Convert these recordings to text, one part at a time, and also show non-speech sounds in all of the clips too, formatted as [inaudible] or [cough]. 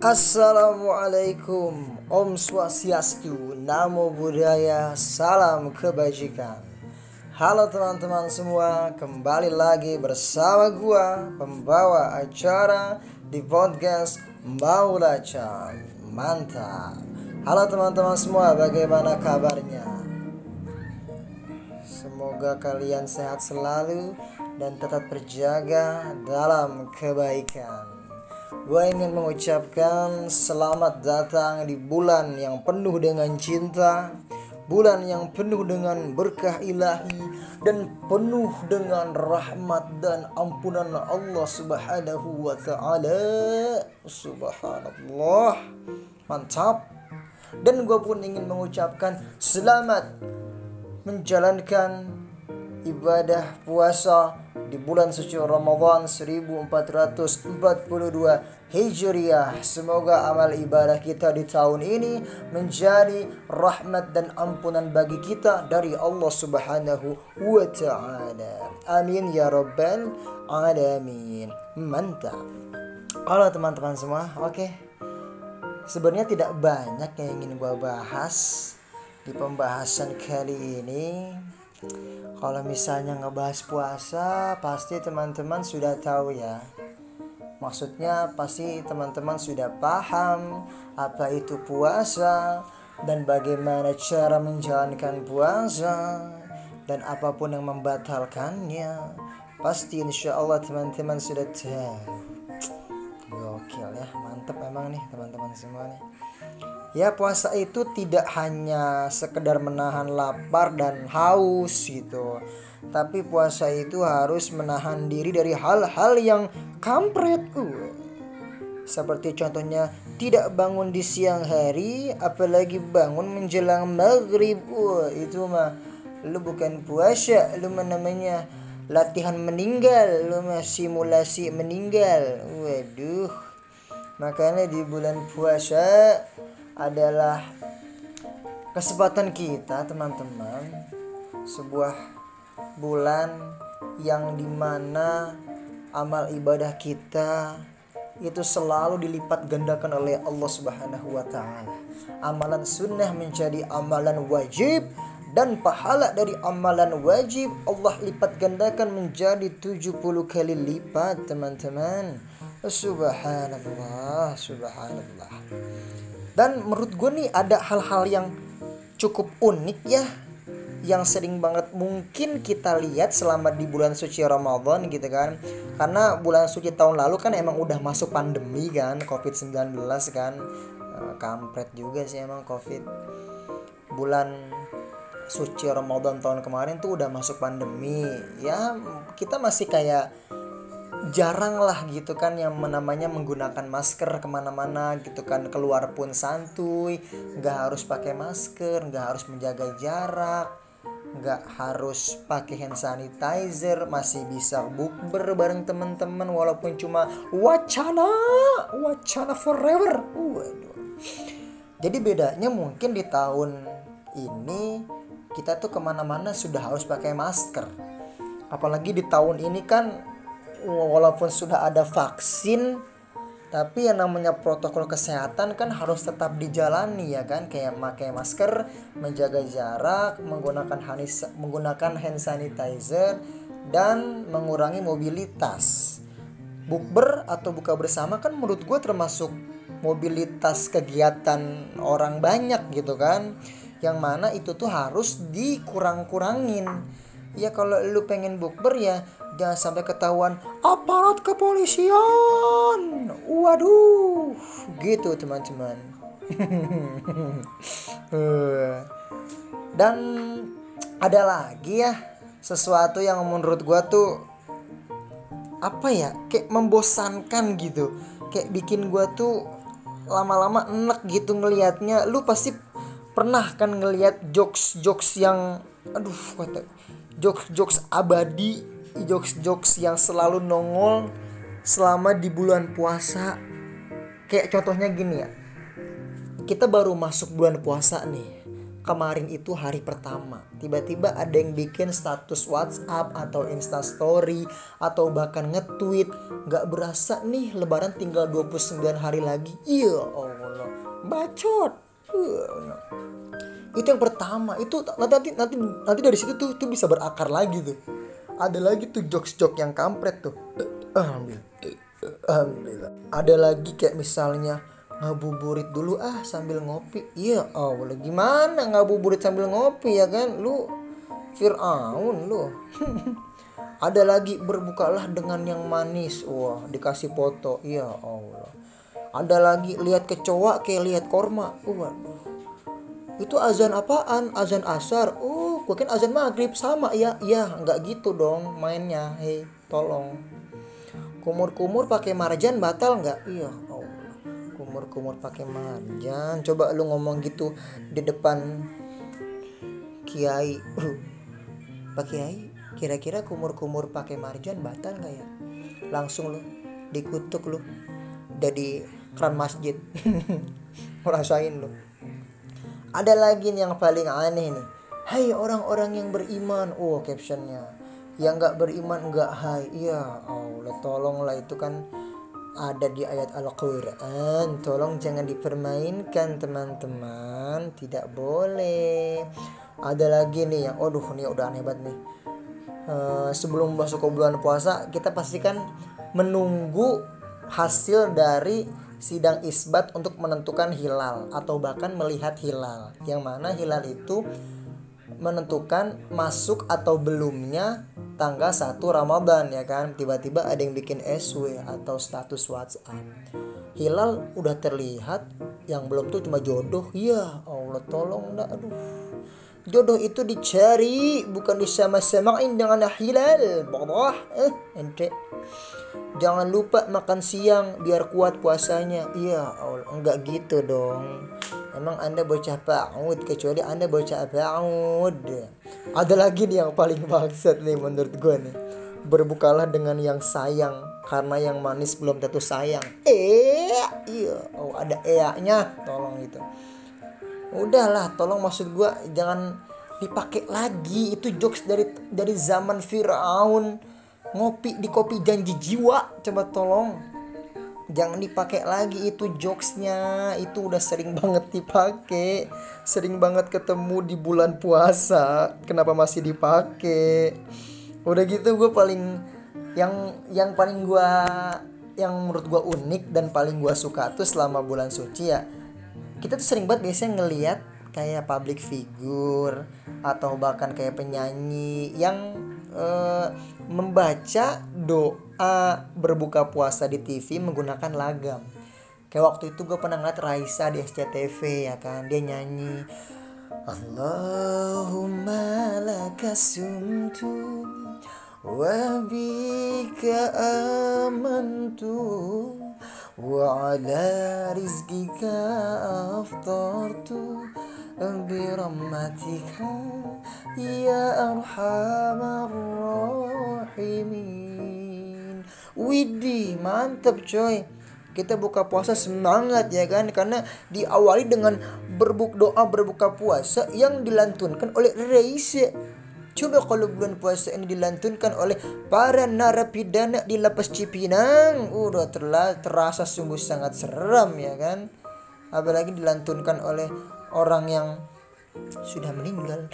Assalamualaikum. Om Swastiastu Namo Buddhaya Salam Kebajikan. Halo teman-teman semua Kembali lagi bersama gua Pembawa acara Di podcast Maula Chan Mantap. Halo teman-teman semua Bagaimana kabarnya? Semoga kalian sehat selalu Dan tetap berjaga Dalam kebaikan Gue ingin mengucapkan selamat datang di bulan yang penuh dengan cinta Bulan yang penuh dengan berkah ilahi Dan penuh dengan rahmat dan ampunan Allah subhanahu wa ta'ala. Subhanallah. Mantap. Dan gue pun ingin mengucapkan selamat Menjalankan ibadah puasa di bulan suci Ramadan 1442 Hijriah. Semoga amal ibadah kita di tahun ini menjadi rahmat dan ampunan bagi kita dari Allah Subhanahu wa taala. Amin ya rabbal alamin. Mantap. Halo teman-teman semua. Oke. Sebenarnya tidak banyak yang ingin gua bahas di pembahasan kali ini kalau misalnya ngebahas puasa, pasti teman-teman sudah tahu ya. Maksudnya pasti teman-teman sudah paham apa itu puasa dan bagaimana cara menjalankan puasa dan apa pun yang membatalkannya. Pasti insya Allah teman-teman sudah tahu. Gokil ya, mantep memang nih teman-teman semua nih. Ya puasa itu tidak hanya sekedar menahan lapar dan haus gitu. Tapi puasa itu harus menahan diri dari hal-hal yang kampret uh. Seperti contohnya tidak bangun di siang hari Apalagi bangun menjelang maghrib uh, Itu mah lu bukan puasa Lu mah namanya latihan meninggal Lu mah simulasi meninggal. Waduh. Makanya di bulan puasa adalah kesempatan kita teman-teman sebuah bulan yang di mana amal ibadah kita itu selalu dilipat gandakan oleh Allah Subhanahu wa taala. Amalan sunnah menjadi amalan wajib dan pahala dari amalan wajib Allah lipat gandakan menjadi 70 kali lipat teman-teman. Subhanallah, subhanallah. Dan menurut gue nih ada hal-hal yang cukup unik ya yang sering banget mungkin kita lihat selama di bulan suci Ramadan gitu kan. Karena bulan suci tahun lalu kan emang udah masuk pandemi kan COVID-19 kan. Eh, kampret juga sih emang COVID. Bulan suci Ramadan tahun kemarin tuh udah masuk pandemi. Ya kita masih kayak jarang lah gitu kan yang namanya menggunakan masker ke mana-mana gitu kan. Keluar pun santuy nggak harus pakai masker nggak harus menjaga jarak nggak harus pakai hand sanitizer masih bisa bukber bareng teman-teman walaupun cuma wacana wacana forever. Waduh. Jadi bedanya mungkin di tahun ini kita tuh ke mana-mana sudah harus pakai masker. Apalagi di tahun ini kan walaupun sudah ada vaksin tapi yang namanya protokol kesehatan kan harus tetap dijalani ya kan? Kayak pakai masker menjaga jarak menggunakan hanis, menggunakan hand sanitizer dan mengurangi mobilitas. Bukber atau buka bersama kan menurut gue termasuk mobilitas kegiatan orang banyak gitu kan? Yang mana itu tuh harus dikurang-kurangin ya kalau lu pengen bukber ya jangan sampai ketahuan aparat kepolisian. Waduh gitu teman-teman. [laughs] Dan ada lagi ya sesuatu yang menurut gua tuh apa ya kayak membosankan gitu. Kayak bikin gua tuh lama-lama enek gitu ngelihatnya. Lu pasti pernah kan ngelihat jokes jokes yang aduh kata jokes jokes abadi jokes-jokes yang selalu nongol selama di bulan puasa. Kayak contohnya gini ya. Kita baru masuk bulan puasa nih. kemarin itu hari pertama tiba-tiba ada yang bikin status WhatsApp atau Instastory atau bahkan nge-tweet nggak berasa nih lebaran tinggal 29 hari lagi iya Allah bacot iya, itu yang pertama. Itu nanti nanti nanti dari situ tuh tuh bisa berakar lagi tuh. Ada lagi tuh jokes-jokes yang kampret tuh. Alhamdulillah. Alhamdulillah ada lagi kayak misalnya ngabuburit dulu ah sambil ngopi. Iya oh boleh gimana ngabuburit sambil ngopi ya kan? Lu Fir'aun lu. [laughs] Ada lagi berbukalah dengan yang manis. Wah dikasih foto. Iya Allah ada lagi lihat kecoa kayak lihat korma. Waduh. Itu azan apaan? Azan asar. Uh gue kan azan maghrib. Sama ya iya nggak gitu dong mainnya. Hei tolong. Kumur-kumur pakai marjan batal nggak? Iya kumur-kumur pakai marjan. Coba lu ngomong gitu di depan kiai. Pak kiai kira-kira kumur-kumur pakai marjan batal nggak ya? Langsung lu dikutuk lu. Jadi keran masjid. [laughs] Ngerasain lu. Ada lagi nih yang paling aneh nih. Hai orang-orang yang beriman. Oh captionnya. Yang nggak beriman nggak hai. Iya Allah tolonglah itu kan ada di ayat Al-Quran. Tolong jangan dipermainkan teman-teman. Tidak boleh. Ada lagi nih yang Aduh nih udah aneh banget nih. Uh, Sebelum masuk ke bulan puasa Kita pastikan menunggu hasil dari sidang isbat untuk menentukan hilal Atau bahkan melihat hilal Yang mana hilal itu menentukan masuk atau belumnya tanggal 1 Ramadan ya kan? Tiba-tiba ada yang bikin SW atau status WhatsApp. Hilal udah terlihat yang belum tuh cuma jodoh. Ya Allah tolong dah aduh. Jodoh itu dicari bukan disama-samain dengan hilal. Bodoh eh ente jangan lupa makan siang biar kuat puasanya. Iya Allah enggak gitu dong. Emang anda bocah paud kecuali anda bocah paud ada lagi nih yang paling maksud nih menurut gue nih. Berbukalah dengan yang sayang karena yang manis belum tentu sayang. Eh iya. Oh ada nya tolong itu. Udahlah tolong maksud gue jangan dipakai lagi. Itu jokes dari dari zaman Firaun ngopi di kopi janji jiwa coba tolong. Jangan dipakai lagi itu jokesnya. Itu udah sering banget dipakai sering banget ketemu di bulan puasa. Kenapa masih dipakai udah gitu gue paling yang yang paling gue yang menurut gue unik dan paling gue suka tuh selama bulan suci ya kita tuh sering banget biasanya ngelihat kayak public figure atau bahkan kayak penyanyi yang uh, membaca doa berbuka puasa di TV menggunakan lagam. Kayak waktu itu gue pernah ngeliat Raisa di SCTV ya kan, dia nyanyi Allahumma laka sumtu wa bika amantu wa ala rizqika aftartu برحمتك يا أرحم الراحمين Widih mantep coy kita buka puasa semangat ya kan karena diawali dengan berbuk doa berbuka puasa yang dilantunkan oleh Raisa Coba kalau bulan puasa ini dilantunkan oleh para narapidana di lapas Cipinang, udah terasa sungguh sangat seram ya kan. Apalagi dilantunkan oleh orang yang sudah meninggal.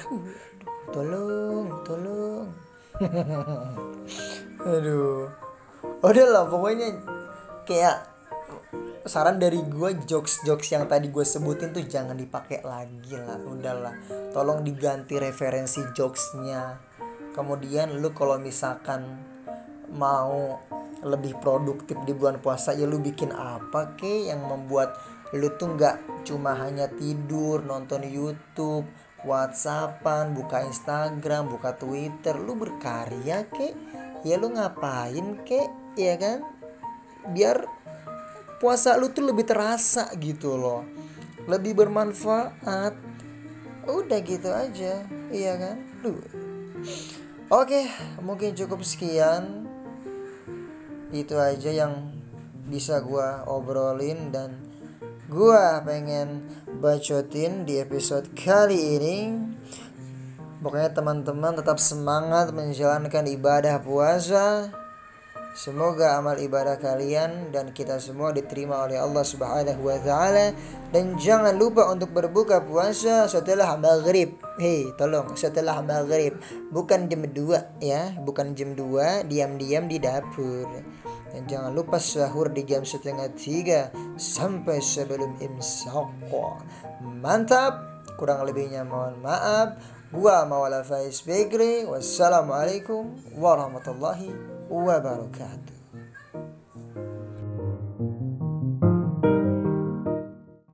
Tolong tolong. [laughs] Aduh. Udah lah pokoknya kayak saran dari gue jokes jokes yang tadi gue sebutin tuh jangan dipakai lagi lah. Udahlah tolong diganti referensi jokesnya. Kemudian lu kalau misalkan mau lebih produktif di bulan puasa ya lu bikin apa ke yang membuat lu tuh nggak cuma hanya tidur nonton YouTube WhatsAppan buka Instagram buka Twitter. Lu berkarya kek? Ya lu ngapain kek? Ya kan? Biar puasa lu tuh lebih terasa gitu loh. Lebih bermanfaat. Udah gitu aja. Iya kan? Duh. oke mungkin cukup sekian. Itu aja yang bisa gua obrolin dan gua pengen bacotin di episode kali ini. Pokoknya teman-teman tetap semangat menjalankan ibadah puasa Semoga amal ibadah kalian dan kita semua diterima oleh Allah Subhanahu wa taala dan jangan lupa untuk berbuka puasa setelah maghrib. Hei, tolong setelah maghrib, bukan jam 2 ya, bukan jam 2 diam-diam di dapur. Dan jangan lupa sahur di jam setengah tiga sampai sebelum imsak. Mantap. Kurang lebihnya mohon maaf. Gua Mawala Faiz Begri. Wassalamualaikum warahmatullahi وبركاته